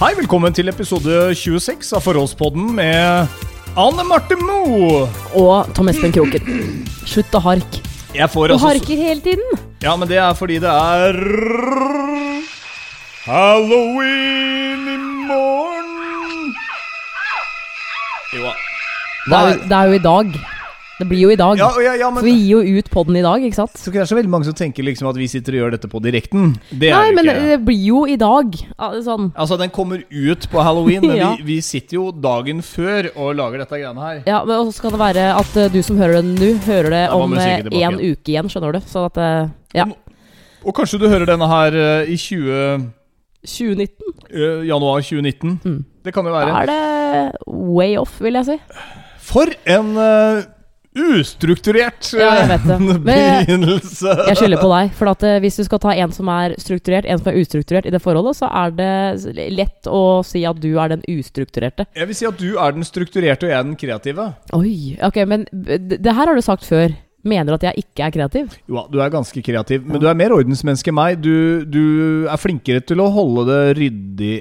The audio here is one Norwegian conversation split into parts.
Hei, velkommen til episode 26 av Forholdspodden med Anne Marte Moe. Og Tom Espen Kroken. Slutt å harke. Jeg får Du altså harker hele tiden. Ja, men det er fordi det er Halloween i morgen. Jo da. Det det er jo i dag. Det blir jo i dag. Ja, ja, ja, men For vi gir jo ut podden i dag, ikke sant? så det er så veldig mange som tenker liksom at vi sitter og gjør dette på direkten. Det Nei, men ikke. det blir jo i dag. Sånn. Altså, den kommer ut på halloween, men vi, vi sitter jo dagen før og lager dette greiene her. Ja, men også kan det være at eh, du som hører det nå, hører det om musikken eh, en uke igjen, skjønner du. Sånn at eh, Ja. Og kanskje du hører denne her i 20, 2019 eh, januar 2019. Mm. Det kan jo være. er det way off, vil jeg si. For en eh, ustrukturert Ja, jeg vet det. eh, Men- begynnelse. Jeg skylder på deg. For at eh, hvis du skal ta en som er strukturert, en som er ustrukturert i det forholdet, så er det lett å si at du er den ustrukturerte. Jeg vil si at du er den strukturerte, og jeg er den kreative. Oi, ok, men det, det her har du sagt før. Mener du at jeg ikke er kreativ? Jo du er ganske kreativ, men du er mer ordensmenneske enn meg. Du, du er flinkere til å holde det ryddig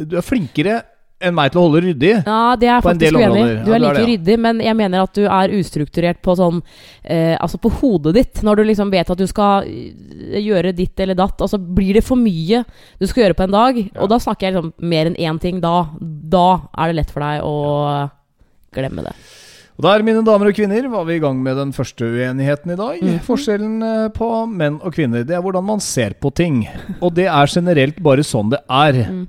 Du er flinkere enn meg til å holde ryddig. Ja, det er faktisk uenig Du er like ryddig, men jeg mener at du er ustrukturert på sånn eh, Altså på hodet ditt. Når du liksom vet at du skal eh, gjøre ditt eller datt, og så blir det for mye du skal gjøre på en dag. Ja. Og da snakker jeg liksom mer enn én ting. Da, da er det lett for deg å glemme det. Og der, mine damer og kvinner, var vi i gang med den første uenigheten i dag. Mm. Forskjellen eh, på menn og kvinner, det er hvordan man ser på ting. Og det er generelt bare sånn det er. Mm.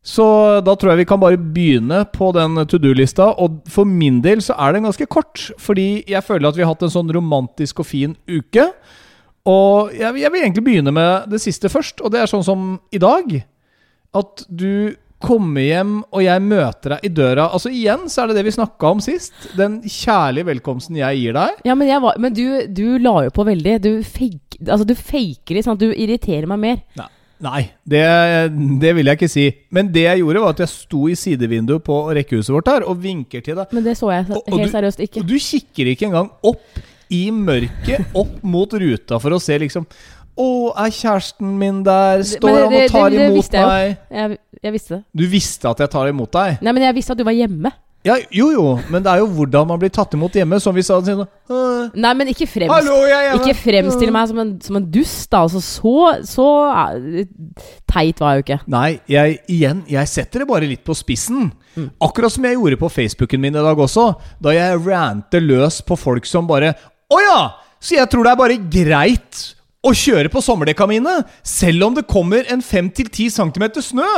Så da tror jeg vi kan bare begynne på den to do-lista. Og for min del så er den ganske kort, fordi jeg føler at vi har hatt en sånn romantisk og fin uke. Og jeg, jeg vil egentlig begynne med det siste først, og det er sånn som i dag. At du kommer hjem, og jeg møter deg i døra. Altså Igjen så er det det vi snakka om sist. Den kjærlige velkomsten jeg gir deg. Ja, men, jeg var, men du, du la jo på veldig. Du, fake, altså, du faker litt, sånn at du irriterer meg mer. Nei, det, det vil jeg ikke si. Men det jeg gjorde, var at jeg sto i sidevinduet på rekkehuset vårt her og vinker til deg. Men det så jeg Og- og helt du- seriøst ikke. Og du kikker ikke engang opp i mørket, opp mot ruta for å se liksom Å, er kjæresten min der? Står det- han og tar det- det imot jeg meg? Jeg, jeg visste det. Du visste at jeg tar imot deg? Nei, men jeg visste at du var hjemme. Ja, jo jo, men det er jo hvordan man blir tatt imot hjemme. Som vi sa sånn «Åh, Nei, men ikke fremst Hallo! Ikke fremstill meg som en, som en dust, da. Altså, så så eh, teit var jeg jo ikke. Nei, jeg, igjen, jeg setter det bare litt på spissen. Mm. Akkurat som jeg gjorde på Facebooken min i dag også. Da jeg ranter løs på folk som bare Å ja! Så jeg tror det er bare greit å kjøre på sommerdekka mine, selv om det kommer en 5-10 cm snø.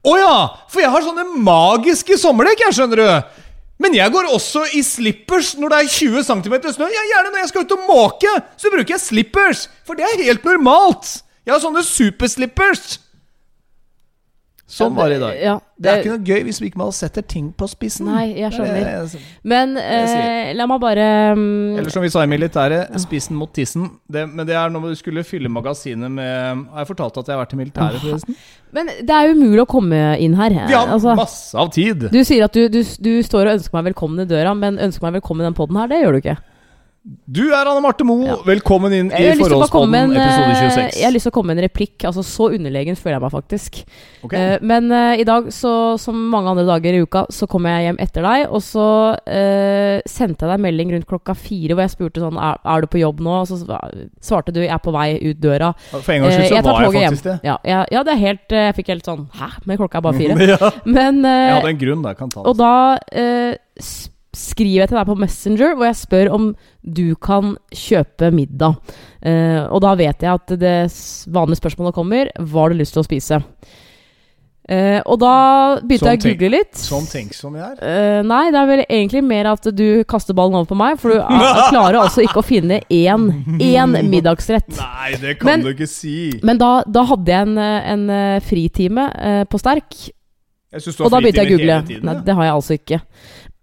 Å ja! For jeg har sånne magiske sommerdekk, jeg, skjønner du. Men jeg går også i slippers når det er 20 cm snø. Ja, gjerne når jeg skal ut og måke, så bruker jeg slippers. For det er helt normalt. Jeg har sånne superslippers. Sånn var det i dag. Ja, Det er ikke noe gøy hvis vi ikke må setter ting på spissen. Nei, jeg skjønner. Det er- Men eh, la meg bare er- Eller som vi sa i militæret, spissen mot tissen. Det, men det er når du skulle fylle magasinet med Har jeg fortalt at jeg har vært i militæret, forresten? Men det er umulig å komme inn her. Vi har Altså, masse av tid. du sier at du, du, du står og ønsker meg velkommen i døra, men ønsker meg velkommen i den poden her, det gjør du ikke. Du er Anne Marte Moe. Ja. Velkommen inn i Jeg har, lyst til å bare komme Forholdspodden, med en, episode eh, 26. jeg har lyst til å komme med en replikk. Altså, så underlegen føler jeg meg faktisk. Okay. Uh, men uh, i dag, så, som mange andre dager i uka, så kom jeg hjem etter deg. Og så uh, sendte jeg deg en melding rundt klokka fire hvor jeg spurte sånn Er, er du på jobb nå? Og så svarte du jeg er på vei ut døra. For en gangs skyld Eh, så jeg var jeg faktisk hjem. det. Ja, ja, ja, det er helt eh, Jeg fikk helt sånn Hæ? Men klokka er bare fire. ja. Men Jeg eh, hadde en grunn. Jeg Kan ta det. Og da eh, skriver jeg til deg på Messenger hvor jeg spør om du kan kjøpe middag. Eh, og da vet jeg at det vanlige spørsmålet kommer Hva har du lyst til å spise? Eh, og da begynte Sånn jeg å google litt. Tenksom jeg er. Eh, nei, det er vel egentlig mer at du kaster ballen over på meg, for du er klarer altså ikke å finne én, én middagsrett. Nei, det kan Men- du ikke si. Men da, da hadde jeg en, en eh, fritime eh, på Sterk, Jeg synes du og da begynte jeg å google. tiden, Nei, det har jeg altså ikke.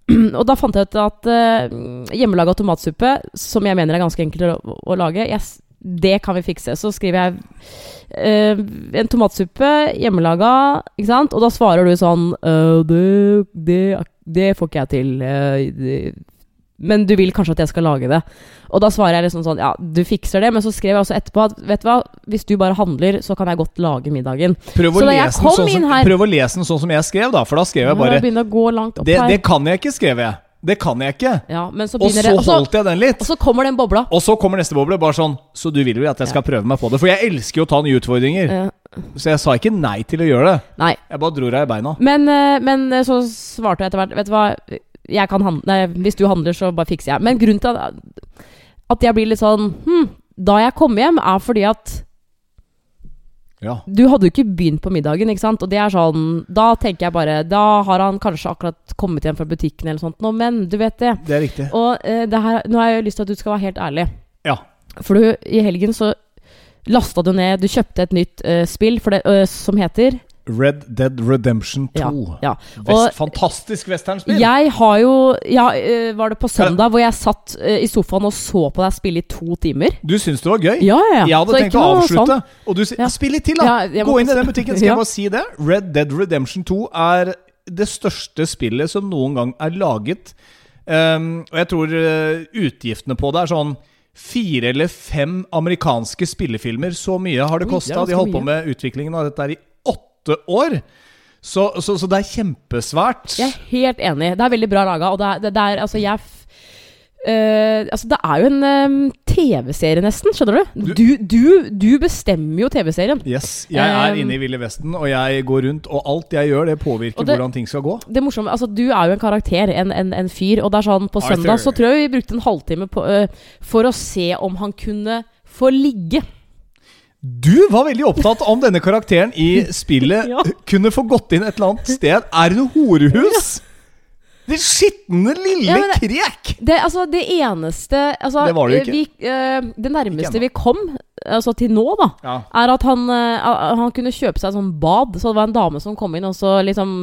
og da fant jeg ut at uh, hjemmelaga tomatsuppe, som jeg mener er ganske enkelt å, å lage, yes, det kan vi fikse. Så skriver jeg uh, en tomatsuppe hjemmelaga, ikke sant? Og da svarer du sånn uh, det, det, det får ikke jeg til. Uh, det, men du vil kanskje at jeg skal lage det. Og da svarer jeg liksom sånn Ja, du fikser det. Men så skrev jeg også etterpå at vet du hva, hvis du bare handler, så kan jeg godt lage middagen. Prøv å, lese den kom sånn som, her- prøv å lese den sånn som jeg skrev, da. For da skrev jeg bare det, det kan jeg ikke, skrev jeg. Det kan jeg ikke. ja, men så Og så det og så, holdt jeg den litt. og så kommer den bobla. Og så kommer neste boble, bare sånn Så du vil vel at jeg skal prøve meg på det? For jeg elsker jo å ta nye utfordringer. Ja. Så jeg sa ikke nei til å gjøre det. nei. Jeg bare dro deg i beina. Men, eh, men eh, så svarte jeg etter hvert Vet du hva, jeg kan handle Nei, hvis du handler, så bare fikser jeg. Men grunnen til at, at jeg blir litt sånn Hm, da jeg kom hjem, er fordi at Ja. Du hadde jo ikke begynt på middagen, ikke sant? Og det er sånn Da tenker jeg bare Da har han kanskje akkurat kommet hjem fra butikken eller sånt nå, men du vet det. Det er riktig. Og eh, det her Nå har jeg lyst til at du skal være helt ærlig. Ja. For du, i helgen så lasta du ned Du kjøpte et nytt uh, spill for det, uh, som heter Red Dead Redemption 2. Ja. ja. Vest, fantastisk westernspill. Jeg har jo Ja, eh, var det på søndag hvor jeg satt eh, i sofaen og så på deg spille i to timer? Du syns det var gøy? Ja, ja. Jeg hadde Så tenkt å avslutte, sånn. og du sier Ja. spill litt til, da! Ja, Gå inn i den butikken, skal Ja. jeg bare si det. Red Dead Redemption 2 er det største spillet som noen gang er laget. Um, og jeg tror uh, utgiftene på det er sånn fire eller fem amerikanske spillefilmer. Så mye har det kosta. De holdt på med utviklingen av dette i åtte år. Så, så, så det er kjempesvært. Jeg er helt enig. Det er veldig bra laga, og det er, det, det er Altså, jeg eh, altså, det er jo en um, TV-serie, nesten. Skjønner du? Du, du, du bestemmer jo TV-serien. Yes, Jeg er Um, inne i Ville Vesten, og jeg går rundt, og alt jeg gjør, det påvirker det- hvordan ting skal gå. Det morsomme, altså Du er jo en karakter, en, en, en fyr. Og det er sånn på Arthur. søndag så tror jeg vi brukte en halvtime på, uh, for å se om han kunne få ligge. Du var veldig opptatt om denne karakteren i spillet Ja. kunne få gått inn et eller annet sted. Er det noe horehus? Det skitne lille Ja, det- krek! Det, altså, det eneste altså, Det var det jo ikke. Vi, uh, det nærmeste ikke vi kom, altså til nå, da, Ja. er at han, uh, han kunne kjøpe seg sånn bad. Så det var en dame som kom inn, og så liksom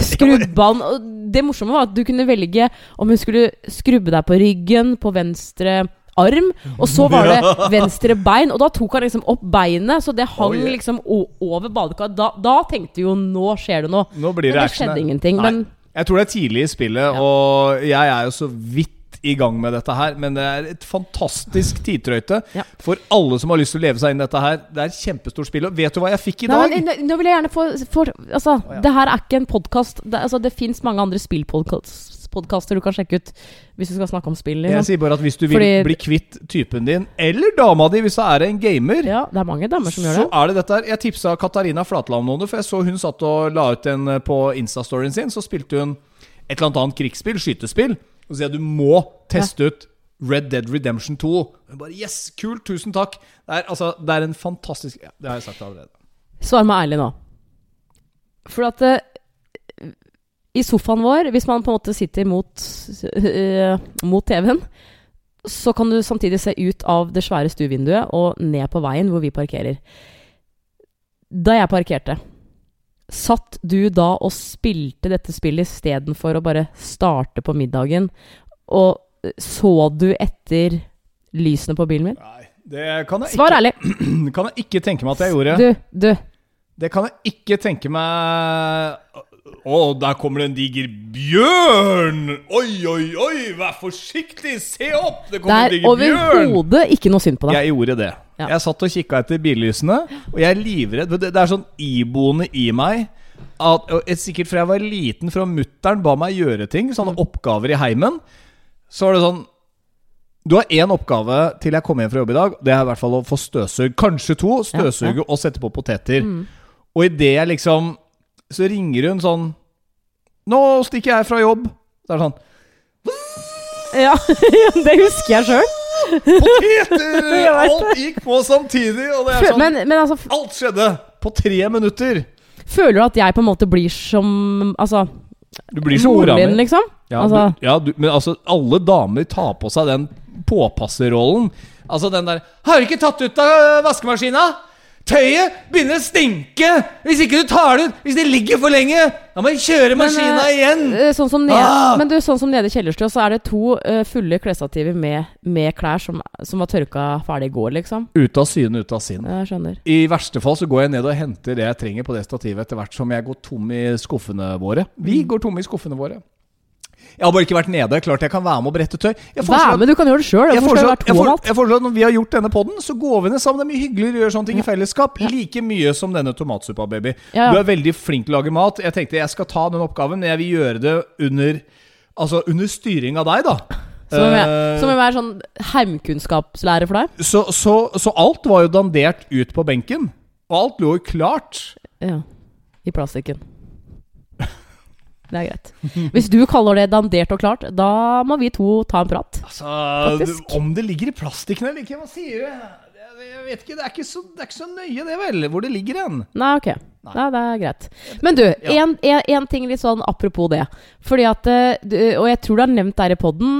Skrubba han Og det morsomme var at du kunne velge om hun skulle skrubbe deg på ryggen, på venstre arm, og så var det venstre bein. Og da tok han liksom opp beinet, så det hang Oh, liksom over badekaret. Da, da tenkte jo nå skjer det noe. Nå blir Men det skjedde action. ingenting. Nei. Men Jeg tror det er tidlig i spillet, og jeg er jo så vidt i gang med dette her. Men det er et fantastisk tidtrøyte Ja. for alle som har lyst til å leve seg inn i dette her. Det er et kjempestort spill. Og vet du hva jeg fikk i Nei, dag? men, nå vil jeg gjerne få for, Altså, ja. det her er ikke en podkast. Det, altså, det fins mange andre spillpodkaster du kan sjekke ut hvis du skal snakke om spill. Jeg Liksom. sier bare at hvis du vil Fordi- bli kvitt typen din, eller dama di hvis det er en gamer Ja, det er mange damer som gjør det. Så er det dette her Jeg tipsa Katarina Flatland om det, for jeg så hun satt og la ut en eh, på Insta-storyen sin. Så spilte hun et eller annet annet krigsspill, skytespill. Og så sier jeg du må teste ut Red Dead Redemption 2. Hun bare Yes, kult, tusen takk. Det er, altså, det er en fantastisk ja, Det har jeg sagt allerede. Svar meg ærlig nå. For at eh, i sofaen vår, hvis man på en måte sitter mot, uh, mot TV-en, så kan du samtidig se ut av det svære stuevinduet og ned på veien hvor vi parkerer. Da jeg parkerte, satt du da og spilte dette spillet istedenfor å bare starte på middagen? Og eh, så du etter lysene på bilen min? Nei, det kan jeg, Svar ærlig. Det kan jeg ikke tenke meg at jeg gjorde. Du, du. Det kan jeg ikke tenke meg Å, der kommer det en diger bjørn! Oi, oi, oi, vær forsiktig! Se opp! Det kommer en er diger bjørn! Det er overhodet ikke noe synd på deg. Jeg gjorde det. Ja. Jeg satt og kikka etter billysene, og jeg er livredd. Det, det er sånn iboende i meg at, og Sikkert fra jeg var liten, fra mutter'n ba meg gjøre ting, sånne oppgaver i heimen. Så var det sånn Du har én oppgave til jeg kommer hjem fra jobb i dag. Det er i hvert fall å få støvsugd. Kanskje to. Støvsuge og sette på poteter. Mm. Og idet jeg liksom Så ringer hun sånn Nå stikker jeg fra jobb. Så er det sånn Ja, det husker jeg sjøl. Poteter! Alt gikk på samtidig, og det er sånn Men, men altså, Alt skjedde på tre minutter. føler du at jeg på en måte blir som Altså Du blir som mora mi. liksom? Ja, altså, du, ja du, men altså, alle damer tar på seg den påpasserrollen. Altså den der 'Har du ikke tatt ut av vaskemaskina?' Tøyet begynner å stinke hvis ikke du tar det ut! Hvis det ligger for lenge! Da må jeg kjøre maskina eh, igjen! eh, sånn som nede, Ah! Men du, sånn som nede i kjellerstua, så er det to uh, fulle klesstativer med, med klær som, som var tørka ferdig i går, liksom. Ut av syne, ut av sinn. Jeg skjønner. I verste fall så går jeg ned og henter det jeg trenger på det stativet etter hvert som jeg går tom i skuffene våre. Vi Mm. går tomme i skuffene våre. Jeg har bare ikke vært nede. Klart jeg kan være med og brette tøy. Jeg Vær med, du kan gjøre det sjøl. jeg foreslår, jeg foreslår, jeg foreslår at når vi har gjort denne podden, så går vi ned sammen. Det er mye hyggeligere å gjøre sånne ting i fellesskap. Like mye som denne tomatsuppa, baby. Ja. Du er veldig flink til å lage mat. Jeg tenkte jeg skal ta den oppgaven, men jeg vil gjøre det under Altså under styring av deg, da. Som vil Eh, er sånn heimkunnskapslærer for deg? så, så, så alt var jo dandert ut på benken. Og alt lå jo klart. Ja. I plastikken. Det er greit. Hvis du kaller det dandert og klart, da må vi to ta en prat. Altså, Faktisk. Om det ligger i plastikken eller ikke, hva sier du? Jeg, vet ikke, det er ikke, så, det er ikke så nøye, det vel, hvor det ligger hen. Nei, ok. Nei, det er greit. Men du, en, en, en ting litt sånn apropos det. Fordi at, eh, Og jeg tror du har nevnt det her i poden,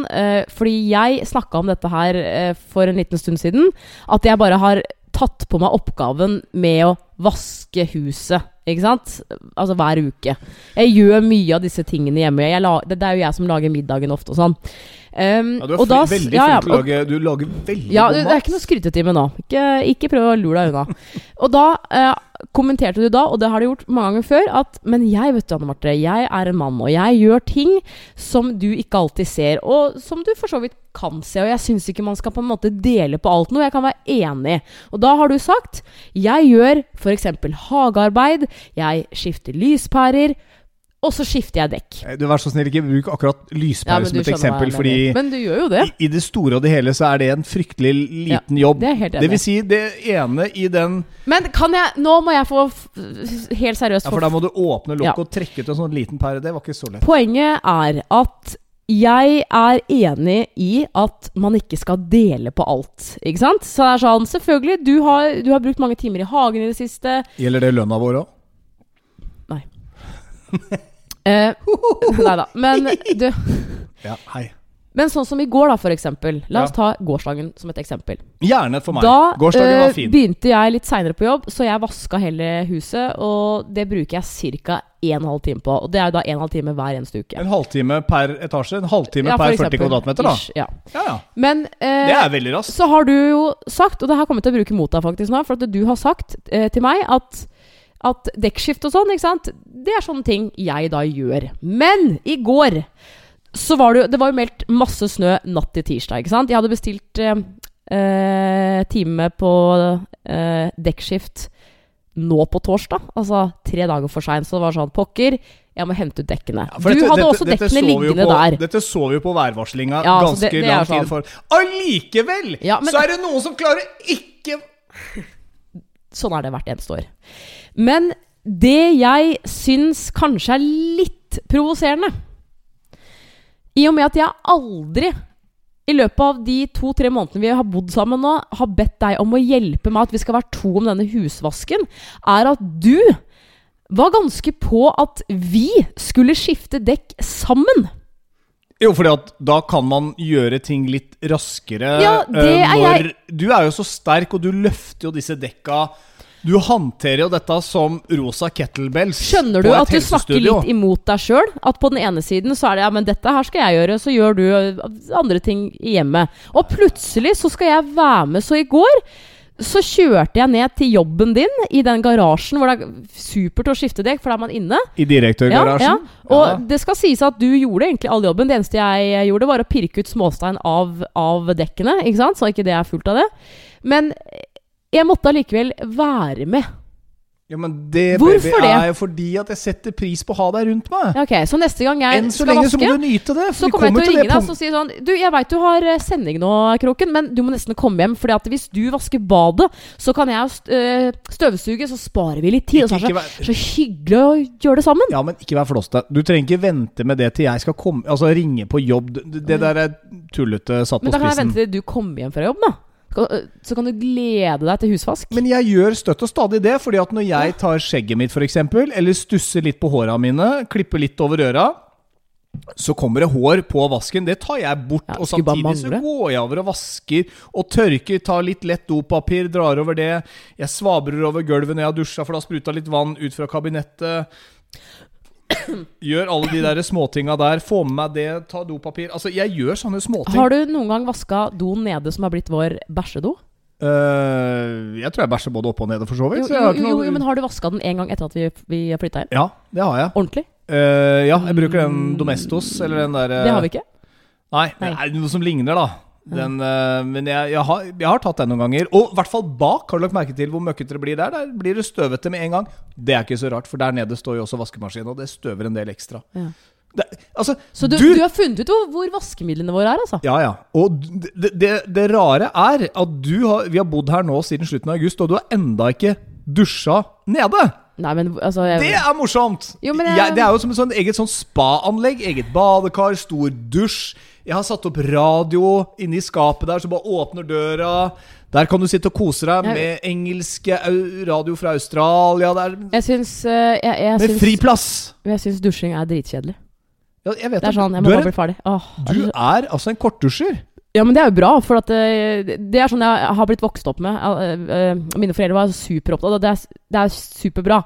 fordi jeg snakka om dette her eh, for en liten stund siden. At jeg bare har tatt på meg oppgaven med å vaske huset. Ikke sant? Altså hver uke. Jeg gjør mye av disse tingene hjemme. La, det, det er jo jeg som lager middagen ofte og sånn. Um, Ja, du er da- veldig ja, ja, flink til å lage Du lager veldig ja, god mat. det er ikke noe skrytetime nå. Ikke, ikke prøv å lure deg unna. Og da uh, kommenterte du da, og det har du gjort mange ganger før, at Men jeg, vet du, Anne Marte, jeg er en mann, og jeg gjør ting som du ikke alltid ser, og som du for så vidt kan se. Og jeg syns ikke man skal på en måte dele på alt noe. Jeg kan være enig. Og da har du sagt Jeg gjør f.eks. hagearbeid, jeg skifter lyspærer, og så skifter jeg dekk. Eh, Du Vær så snill, ikke bruk akkurat Ja, lyspære men som et eksempel, fordi. Men du gjør jo det. i, i det store og det hele så er det en fryktelig liten jobb. Det er helt enig. Det vil si, det ene i den Men kan jeg Nå må jeg få helt seriøst Ja, for da må du åpne lokket Ja. og trekke ut en sånn liten pære. Det var ikke så lett. Poenget er at jeg er enig i at man ikke skal dele på alt. Ikke sant? Så det er sånn, selvfølgelig, du har, du har brukt mange timer i hagen i det siste. Gjelder det lønna vår òg? Eh, nei da. Men du Ja, hei. Men sånn som i går, da, for eksempel. La oss ta gårsdagen som et eksempel. Gjerne for meg. Da Gårsdagen eh, var fin. begynte jeg litt seinere på jobb, så jeg vaska hele huset. Og det bruker jeg ca. 1 12 time på. Og det er jo da 1 12 time hver eneste uke. En halvtime per etasje. En halvtime Ja, for per 40 eksempel. kvadratmeter, da. Ish, ja. Ja, ja. Men eh, Det er veldig raskt. så har du jo sagt, og det her kommer jeg til å bruke mot deg faktisk nå, for at du har sagt eh, til meg at at dekkskift og sånn, ikke sant, det er sånne ting jeg da gjør. Men i går så var det jo Det var jo meldt masse snø natt til tirsdag, ikke sant. Jeg hadde bestilt eh, eh, time på eh, dekkskift nå på torsdag, altså tre dager for seint. Så det var sånn Pokker, jeg må hente ut dekkene. Ja, du dette- hadde også dette dekkene liggende på, der. Dette så vi jo på værvarslinga Ja, ganske det- det lang sånn. tid for. Allikevel Ja, men- så er det noen som klarer ikke Sånn er det hvert eneste år. Men det jeg syns kanskje er litt provoserende I og med at jeg aldri i løpet av de to-tre månedene vi har bodd sammen nå, har bedt deg om å hjelpe meg at vi skal være to om denne husvasken, er at du var ganske på at vi skulle skifte dekk sammen. Jo, fordi at da kan man gjøre ting litt raskere. Ja, det eh, er når, Du er jo så sterk, og du løfter jo disse dekka. Du håndterer jo dette som rosa kettlebells Skjønner du at du snakker litt imot deg sjøl? At på den ene siden så er det ja, men dette her skal jeg gjøre, så gjør du andre ting i hjemmet. Og plutselig så skal jeg være med. Så i går så kjørte jeg ned til jobben din i den garasjen hvor det er supert å skifte dekk, for da er man inne. I direktørgarasjen. Ja, Og Ja. det skal sies at du gjorde egentlig all jobben. Det eneste jeg gjorde, var å pirke ut småstein av, av dekkene, ikke sant? så ikke det er fullt av det. Men jeg måtte allikevel være med. Ja, men det Hvorfor baby, det? er jo fordi at jeg setter pris på å ha deg rundt meg. Ok, Så neste gang jeg Enn så skal lenge vaske så må du nyte det. Så kommer jeg til å ringe deg og si sånn Du, jeg veit du har eh, sending nå, Kroken, men du må nesten komme hjem. Fordi at hvis du vasker badet, så kan jeg øh, støvsuge, så sparer vi litt tid. Og så Ikke- det så, hyggelig å gjøre det sammen. Ja, men ikke vær flåste. Du trenger ikke vente med det til jeg skal komme Altså ringe på jobb. Det, der er tullete satt på spissen. Men da kan jeg vente til du kommer hjem fra jobb, da. Så kan du glede deg til husvask. Men jeg gjør støtt og stadig det, fordi at når jeg tar skjegget mitt f.eks., eller stusser litt på håra mine, klipper litt over øra, så kommer det hår på vasken. Det tar jeg bort. Ja, og samtidig så går jeg over og vasker og tørker. Tar litt lett dopapir, drar over det. Jeg svabrer over gulvet når jeg har dusja, for det har spruta litt vann ut fra kabinettet. Gjør alle de der småtinga der. Få med meg det, ta dopapir. Altså, jeg gjør sånne småting. Har du noen gang vaska doen nede som har blitt vår bæsjedo? Uh, jeg tror jeg bæsjer både oppe og nede, for så vidt. Jo, jo, jo, jo, men har du vaska den en gang etter at vi, vi flytta inn? Ja, det har jeg. Ordentlig? Uh, ja, jeg bruker den Domestos, eller den der uh, Det har vi ikke. Nei, det Nei. er noe som ligner, da. Den, uh, men jeg, jeg, har, jeg har tatt den noen ganger. Og i hvert fall bak. Har du lagt merke til hvor møkkete det blir der? Der blir det støvete med en gang. Det er ikke så rart, for der nede står jo også vaskemaskinen, og det støver en del ekstra. Ja. Det, altså, Så du, Du- du, har funnet ut hvor, hvor vaskemidlene våre er, altså? Ja, ja. Og det, det, det rare er at du har, vi har bodd her nå siden slutten av august, og du har enda ikke dusja nede. Nei, men altså jeg, Det er morsomt! Jo, jeg- jeg, det er jo som et sånn eget sånn spa-anlegg. Eget badekar, stor dusj. Jeg har satt opp radio inni skapet der, så bare åpner døra. Der kan du sitte og kose deg Jeg- med engelske radio fra Australia. Der, Jeg syns eh, jeg, jeg, med syns- fri plass. jeg syns dusjing er dritkjedelig. Ja, jeg vet Det er sånn, jeg må bare bli ferdig. Åh, du er altså en kortdusjer. Ja, men det er jo bra, for at eh, det er sånn jeg har blitt vokst opp med. Eh, eh, Mine foreldre var superopptatt, og det er, det er superbra.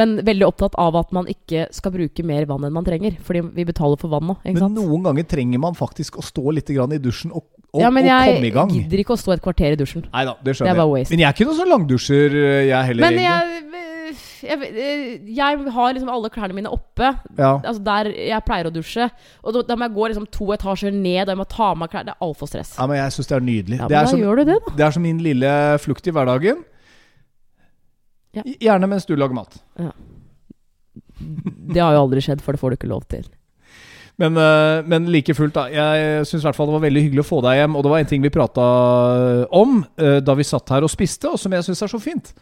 Men veldig opptatt av at man ikke skal bruke mer vann enn man trenger. Fordi vi betaler for vann nå, Men sant? noen ganger trenger man faktisk å stå litt i dusjen og, og, ja, men og komme i gang. Jeg gidder ikke å stå et kvarter i dusjen. Nei da, det Det skjønner er bare jeg. Men jeg er ikke noen sånn langdusjer, jeg heller. Men jeg, jeg, jeg, jeg har liksom alle klærne mine oppe. ja. Altså Der jeg pleier å dusje. Og da, da må jeg gå liksom to etasjer ned, og jeg må ta av meg klær. Det er altfor stress. ja, men jeg syns det er nydelig. Ja, det, er da som, gjør du det, da. det er som min lille flukt i hverdagen. Ja. Gjerne mens du lager mat. Det har jo aldri skjedd, for det får du ikke lov til. Men, eh, men like fullt, da. Jeg syns i hvert fall det var veldig hyggelig å få deg hjem. Og det var en ting vi prata om eh, da vi satt her og spiste, og som jeg syns er så fint.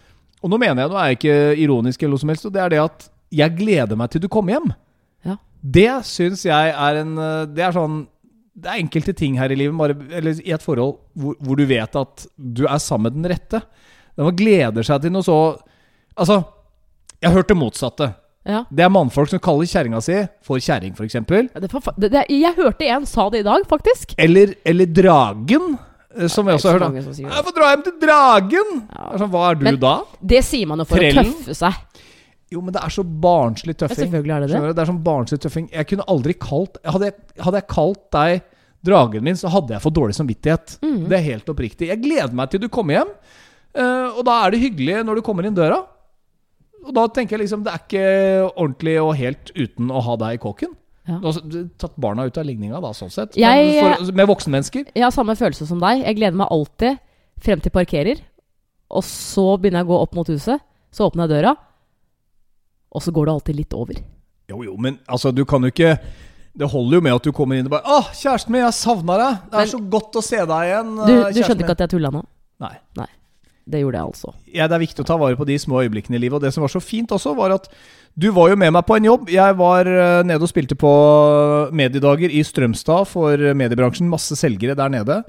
Og nå mener jeg, nå er jeg ikke ironisk eller noe som helst, og det er det at jeg gleder meg til du kommer hjem. Ja. Det syns jeg er en eh, Det er sånn Det er enkelte ting her i livet, bare, eller i et forhold hvor, hvor du vet at du er sammen med den rette. Den man gleder seg til noe så Altså, jeg har hørt det motsatte. Ja. Det er mannfolk som kaller kjerringa si for kjerring, f.eks. Jeg hørte en sa det i dag, faktisk. Eller, eller Dragen, som jeg også har hørt. Jeg får dra hjem til Dragen! Ja. Sånn, hva er du Men- da? Det sier man jo for Trellen? å tøffe seg. Jo, men det er så barnslig Ja, tøffing. selvfølgelig er det det. Det er sånn barnslig tøffing. Jeg kunne aldri kalt Hadde jeg, hadde jeg kalt deg Dragen min, så hadde jeg fått dårlig samvittighet. Mm. Det er helt oppriktig. Jeg gleder meg til du kommer hjem, eh, og da er det hyggelig når du kommer inn døra. Og da tenker jeg liksom Det er ikke ordentlig og helt uten å ha deg i kåken. Ja. Tatt barna ut av ligninga da, sånn sett. Jeg- for, med voksenmennesker. Jeg har samme følelse som deg. Jeg gleder meg alltid frem til parkerer. Og så begynner jeg å gå opp mot huset. Så åpner jeg døra, og så går det alltid litt over. Jo, jo, men altså, du kan jo ikke Det holder jo med at du kommer inn og bare 'Å, kjæresten min, jeg savna deg. Det er Men- så godt å se deg igjen.' Du, eh, du skjønte min.» ikke at jeg tulla nå? Nei. Nei. Det gjorde jeg altså. Ja, det er viktig å ta vare på de små øyeblikkene i livet. Og det som var så fint også, var at du var jo med meg på en jobb. Jeg var eh, nede og spilte på mediedager i Strømstad for mediebransjen. Masse selgere der nede.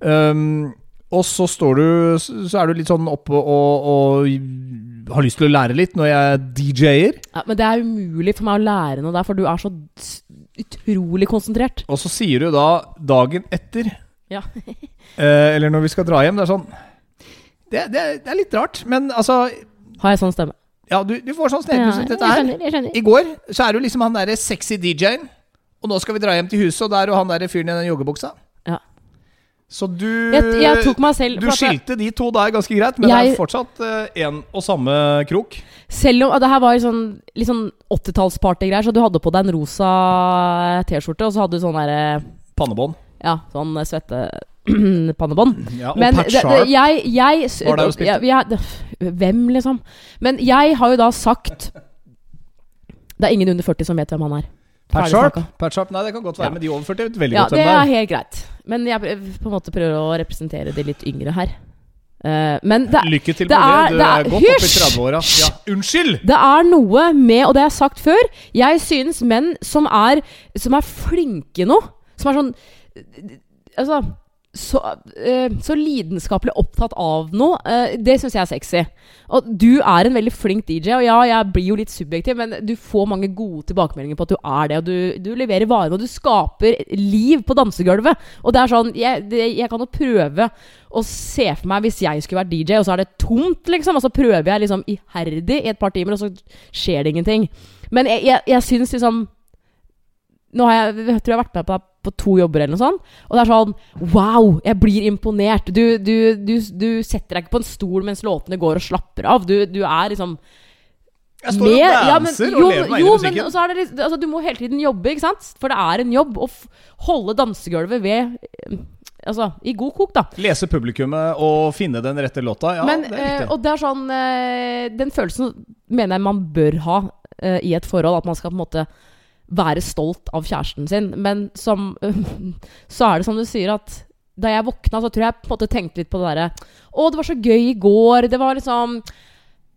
Um, og så står du Så er du litt sånn oppe og, og har lyst til å lære litt når jeg DJ-er. Ja, men det er umulig for meg å lære noe der, for du er så utrolig konsentrert. Og så sier du da dagen etter Ja. eh, Eller når vi skal dra hjem. Det er sånn Det, det, det er litt rart, men altså Har jeg sånn stemme? Ja, du, du får sånn Ja, snekkmusikk. jeg Dette her skjønner. Jeg skjønner. I går så er du liksom han derre sexy DJ-en, og nå skal vi dra hjem til huset, og da er du han derre fyren i den joggebuksa. Ja. Så du Jeg, jeg tok meg selv Du jeg- skilte de to der ganske greit, men det er fortsatt én og samme krok. Selv om det her var sånn, litt sånn 80-tallspartygreier, så du hadde på deg en rosa T-skjorte, og så hadde du sånn derre Pannebånd. Ja, sånn svettepannebånd. Ja, og Men Pat det, det, Sharp. jeg, jeg Var der og spilte. jeg- jeg- det- Hvem, liksom? Men jeg har jo da sagt Det er ingen under 40 som vet hvem han er. Pat Ferdig Sharp? snakka. Pat Sharp? Nei, det kan godt være, Ja. men de over 40 vet veldig Ja, godt det hvem det er. helt greit. Men jeg på en måte prøver å representere de litt yngre her. Eh, men det, Lykke til det med er- det. Du det er, er- godt Hysj! 30-åra. Ja, unnskyld! det er noe med, og det har jeg sagt før Jeg synes menn som er, som er flinke nå, som er sånn Altså så, eh, så lidenskapelig opptatt av noe, eh, det syns jeg er sexy. Og du er en veldig flink DJ, og ja, jeg blir jo litt subjektiv, men du får mange gode tilbakemeldinger på at du er det, og du, du leverer varene, og du skaper liv på dansegulvet. Og det er sånn Jeg, det, jeg kan jo prøve å se for meg hvis jeg skulle vært DJ, og så er det tomt, liksom, og så prøver jeg liksom iherdig i et par timer, og så skjer det ingenting. Men jeg, jeg, jeg syns liksom Nå har jeg, jeg tror jeg har vært med på, på to jobber eller noe sånt. Og det er sånn Wow! Jeg blir imponert. Du, du, du, du setter deg ikke på en stol mens låtene går og slapper av. Du, du er liksom Jeg står og ja, men- danser jo, og lever meg inn i musikken. litt, altså, Du må hele tiden jobbe, ikke sant? For det er en jobb å holde dansegulvet ved eh, Altså, i god kok, da. Lese publikummet og finne den rette låta. Ja, men, det er eh, riktig. og det er sånn eh, Den følelsen mener jeg man bør ha eh, i et forhold. At man skal på en måte være stolt av kjæresten sin. Men som Så er det som du sier, at da jeg våkna, så tror jeg på en måte tenkte litt på det derre Å, det var så gøy i går. Det var liksom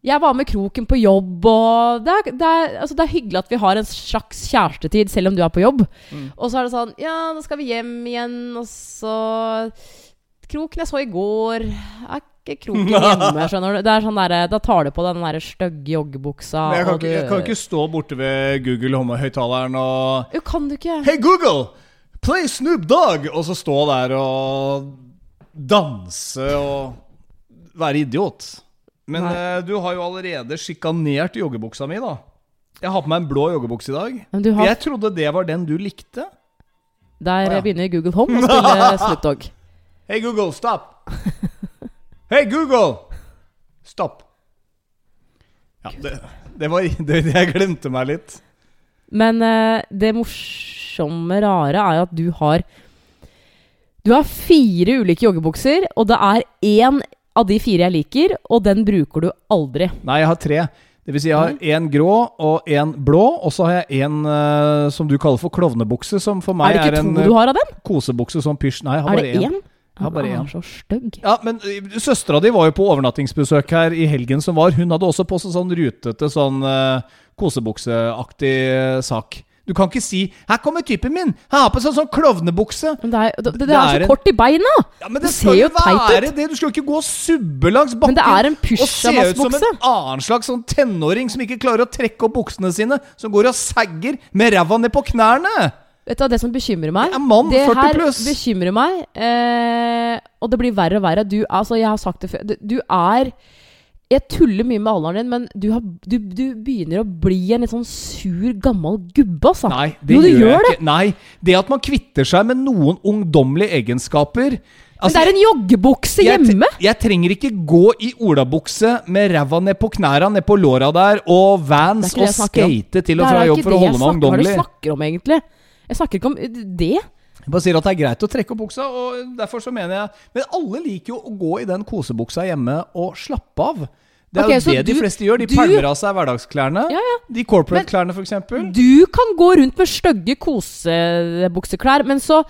jeg var med kroken på jobb, og det er, det, er, altså det er hyggelig at vi har en slags kjærestetid selv om du er på jobb. Mm. Og så er det sånn Ja, nå skal vi hjem igjen, og så Kroken jeg så i går Er ikke kroken hjemme, skjønner du? Det er sånn der, Da tar du på den der stygge joggebuksa. Men jeg kan, ikke, jeg kan ikke stå borte ved Google Home-høyttaleren og Jo, kan du ikke? Hey Google, play Snoop Dogg! Og så stå der og danse og være idiot. Men Nei. eh, du har jo allerede sjikanert joggebuksa mi, da. Jeg har på meg en blå joggebukse i dag. Men du har, Jeg trodde det var den du likte. Der ah, ja. begynner Google Home å spille Snoop Dogg. Hey Google, stop! Hey Google! Stopp. Ja, det, det var det, Jeg glemte meg litt. Men eh, det morsomme, rare, er jo at du har Du har fire ulike joggebukser, og det er én av de fire jeg liker, og den bruker du aldri. Nei, jeg har tre. Det vil si jeg har én grå og én blå, og så har jeg en eh, som du kaller for klovnebukse, som for meg er det er, en to eh, du har av dem? kosebukse som pysj. Nei, jeg har Er bare én. én? Bare én. er så stygg. Ja, men uh, søstera di var jo på overnattingsbesøk her i helgen som var. Hun hadde også på seg sånn rutete, sånn uh, kosebukseaktig eh, sak. Du kan ikke si 'Her kommer typen min! Han har på seg sånn klovnebukse'. Men det er, det, det, Det er er så en- kort i beina! Ja, men Det det, ser skal jo være det! Du skal jo ikke gå og subbe langs bakken Men det er en og se ut som en annen slags sånn tenåring som ikke klarer å trekke opp buksene sine, som går og sagger med ræva ned på knærne! Vet du hva det som bekymrer meg? Jeg er mann, det her bekymrer meg, eh, og det blir verre og verre. Du, altså, jeg har sagt det før. Du, du er Jeg tuller mye med alderen din, men du, har, du, du begynner å bli en litt sånn sur, gammel gubbe, altså. Nei, det Jo, du gjør, jeg ikke. Nei, det at man kvitter seg med noen ungdommelige egenskaper men det er en joggebukse hjemme! Jeg trenger ikke gå i olabukse med ræva ned på knæra, ned på låra der, og Vans ikke det og jeg skate til og fra jobb for å det jeg holde meg ungdommelig. Det er det jeg du snakker om, egentlig? Jeg snakker ikke om det. Jeg bare sier at det er greit å trekke opp buksa, og derfor så mener jeg Men alle liker jo å gå i den kosebuksa hjemme og slappe av. Det er okay, jo det de du- fleste gjør. De du- pælmer av seg hverdagsklærne. Ja, ja. De corporate-klærne, eksempel. Du kan gå rundt med stygge kosebukseklær, men så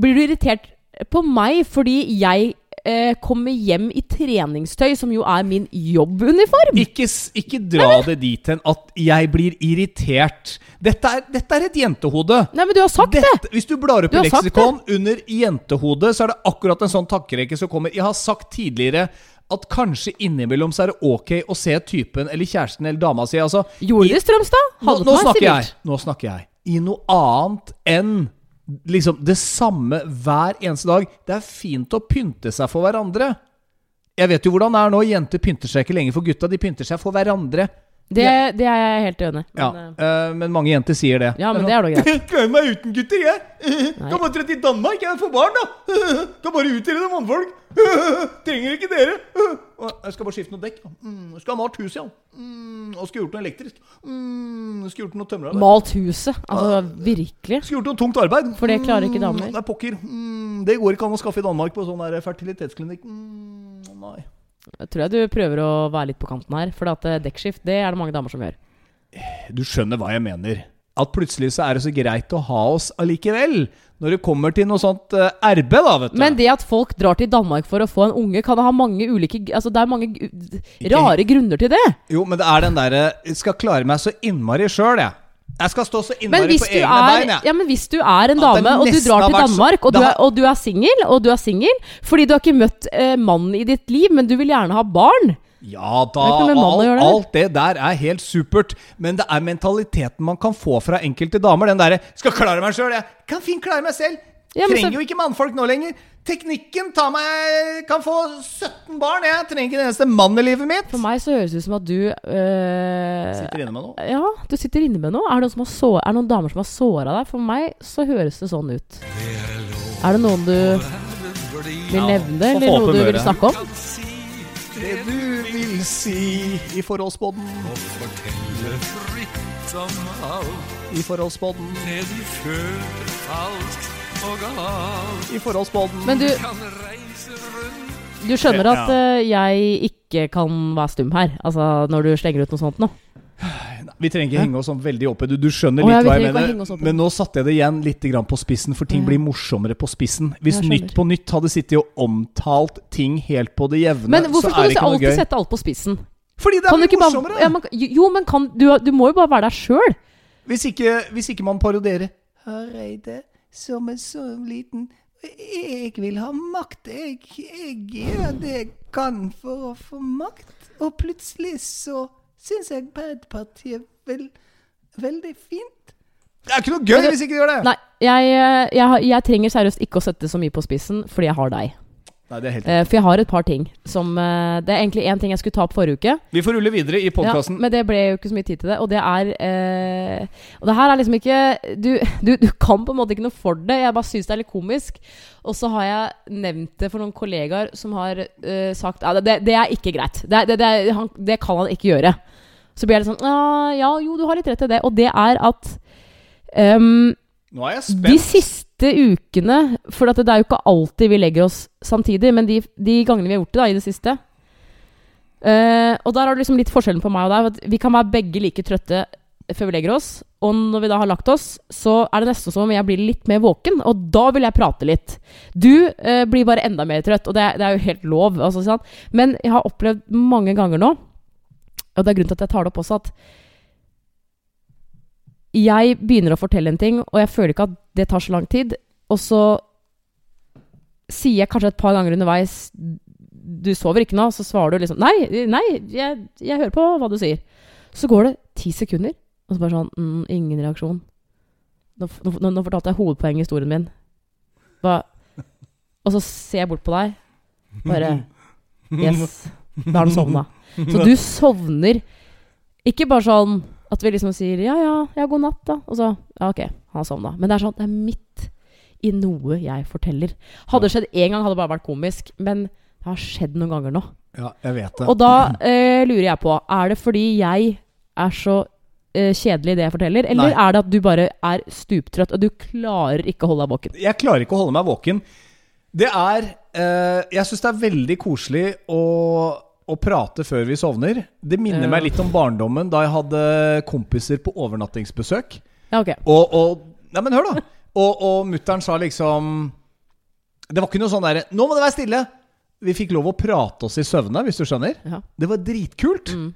blir du irritert på meg fordi jeg eh, kommer hjem i treningstøy, som jo er min jobbuniform. Ikke, ikke dra det dit hen at jeg blir irritert. Dette er, dette er et jentehode. Nei, men du har sagt det! Hvis du blar opp i leksikon under jentehode, så er det akkurat en sånn takkerekke som kommer. Jeg har sagt tidligere at kanskje innimellom så er det ok å se typen eller kjæresten eller dama si. Altså, Gjorde i- Strømstad? nå, nå snakker jeg. Nå snakker jeg. I noe annet enn liksom det samme hver eneste dag. Det er fint å pynte seg for hverandre. Jeg vet jo hvordan det er nå. Jenter pynter seg ikke lenger for gutta. De pynter seg for hverandre. Det, det er jeg helt enig i. Ja, Men, eh, men mange jenter sier det. Ja, men det er da greit. Jeg klarer meg uten gutter, jeg. Kan bare dra til Danmark, jeg får barn, da. Kan bare utdele det mannfolk. Trenger ikke dere. Jeg skal bare skifte noe dekk. Mm, jeg skal ha malt huset, ja. Mm, og skulle gjort noe elektrisk. Mm, skulle gjort noe tømmerarbeid. Malt huset. Altså, virkelig. Skulle gjort noe tungt arbeid. For det klarer ikke damer. Nei, pokker. Det går ikke an å skaffe i Danmark på sånn fertilitetsklinikk. Jeg tror jeg du prøver å være litt på kanten her. For at eh, dekkskift, det er det mange damer som gjør. Du skjønner hva jeg mener. At plutselig så er det så greit å ha oss allikevel. Når det kommer til noe sånt uh, RB, da, vet du. Men det at folk drar til Danmark for å få en unge, kan ha mange ulike Altså, det er mange rare grunner til det. Jo, men det er den derre skal klare meg så innmari sjøl, jeg. Jeg skal stå så innmari på egne er, bein, jeg. ja, men hvis du er en dame, og du drar til Danmark, og du er, og du er singel, og du er singel fordi du har ikke møtt eh, mannen i ditt liv, men du vil gjerne ha barn Ja da, Det alt, det. alt det der er helt supert. Men det er mentaliteten man kan få fra enkelte damer. Den derre 'Skal klare meg sjøl, jeg. Kan fint klare meg selv'. Ja, men trenger så- jo ikke mannfolk nå lenger. Teknikken tar meg Kan få 17 barn, jeg. Trenger ikke en eneste mann i livet mitt. For meg så høres det ut som at du øh... Sitter inne med noe. Ja, du sitter inne med noe. Er det noen, som har så, er det noen damer som har såra deg? For meg så høres det sånn ut. Er det noen du vil nevne, ja, eller noe du vil snakke om? det du vil si i forholdsbåten. Og fortelle fritt om alt I forholdsbåten. det du føler falskt og. I forholdsbåten Men du, du skjønner at Ja. eh, jeg ikke kan være stum her? Altså når du slenger ut noe sånt nå? Vi trenger ikke henge oss sånn veldig oppe. Du, du skjønner Å, ja, litt vi hva jeg trenger ikke å henge oss mener. opp i Men nå satte jeg det igjen litt grann på spissen, for ting Ja. blir morsommere på spissen. Hvis Jeg skjønner. Nytt på Nytt hadde sittet og omtalt ting helt på det jevne, Men så hvorfor er skal det du ikke noe alltid gøy. sette alt på spissen? Fordi det er Kan du mye ikke bare, morsommere! ja, man, jo, men kan, du, du må jo bare være deg sjøl. Hvis ikke, hvis ikke man parodierer Hareide som en så liten Jeg vil ha makt. Jeg, jeg gjør det jeg kan for å få makt. Og plutselig så syns jeg Arbeiderpartiet er veldig fint. Det er ikke noe gøy hvis ikke du gjør det! Nei, jeg, eh, jeg, jeg trenger seriøst ikke å sette så mye på spissen fordi jeg har deg. Nei, det er helt Eh, for jeg har et par ting som eh, Det er egentlig én ting jeg skulle ta opp forrige uke. Vi får rulle videre i Ja, men det ble jo ikke så mye tid til det. Og det er eh, Og det her er liksom ikke du, du, du kan på en måte ikke noe for det. Jeg bare syns det er litt komisk. Og så har jeg nevnt det for noen kollegaer som har eh, sagt ja, det, det er ikke greit. Det, det, det, han, det kan han ikke gjøre. Så blir jeg litt sånn «Ja, Ja, jo, du har litt rett i det. Og det er at um, Nå er jeg spent. de spent. Siste ukene For det er jo ikke alltid vi legger oss samtidig, men de, de gangene vi har gjort det da i det siste uh, Og der har du liksom litt forskjellen på meg og deg. Vi kan være begge like trøtte før vi legger oss. Og når vi da har lagt oss, så er det nesten som om jeg blir litt mer våken. Og da vil jeg prate litt. Du eh, blir bare enda mer trøtt, og det, er- det er jo helt lov. Altså? Men jeg har opplevd mange ganger nå, og det er grunnen til at jeg tar det opp også, at jeg begynner å fortelle en ting, og jeg føler ikke at det tar så lang tid. Og så sier jeg kanskje et par ganger underveis Du sover ikke nå? Så svarer du liksom Nei, nei, jeg, jeg hører på hva du sier. Så går det ti sekunder, og så bare sånn mm, Ingen reaksjon. Nå, nå, nå fortalte jeg hovedpoenget i historien min. Hva Og så ser jeg bort på deg. Bare Yes. Da har du sovna. Så du sovner ikke bare sånn at vi liksom sier ja, ja, ja, god natt, da. Og så ja, ok, han sovna. Men det er sånn, det er midt i noe jeg forteller. Hadde det skjedd én gang, hadde det bare vært komisk. Men det har skjedd noen ganger nå. Ja, jeg vet det. Og da eh, lurer jeg på Er det fordi jeg er så eh, kjedelig det jeg forteller, eller Nei. er det at du bare er stuptrøtt og du klarer ikke å holde deg våken? Jeg klarer ikke å holde meg våken. Det er eh, Jeg syns det er veldig koselig å, å prate før vi sovner. Det minner Ja. meg litt om barndommen da jeg hadde kompiser på overnattingsbesøk. Ja, ok. Og, og Nei, men hør, da! Og, og mutter'n sa liksom Det var ikke noe sånn derre 'Nå må det være stille!' Vi fikk lov å prate oss i søvne, hvis du skjønner. Ja. Det var dritkult. Mm.